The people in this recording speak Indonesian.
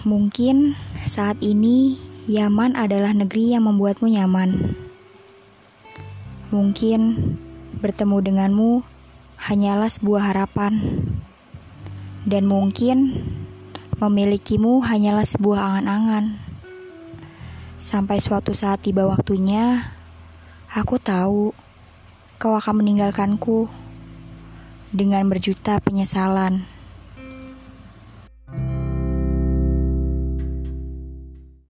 Mungkin saat ini Yaman adalah negeri yang membuatmu nyaman. Mungkin bertemu denganmu hanyalah sebuah harapan. Dan mungkin memilikimu hanyalah sebuah angan-angan. Sampai suatu saat tiba waktunya, aku tahu kau akan meninggalkanku dengan berjuta penyesalan.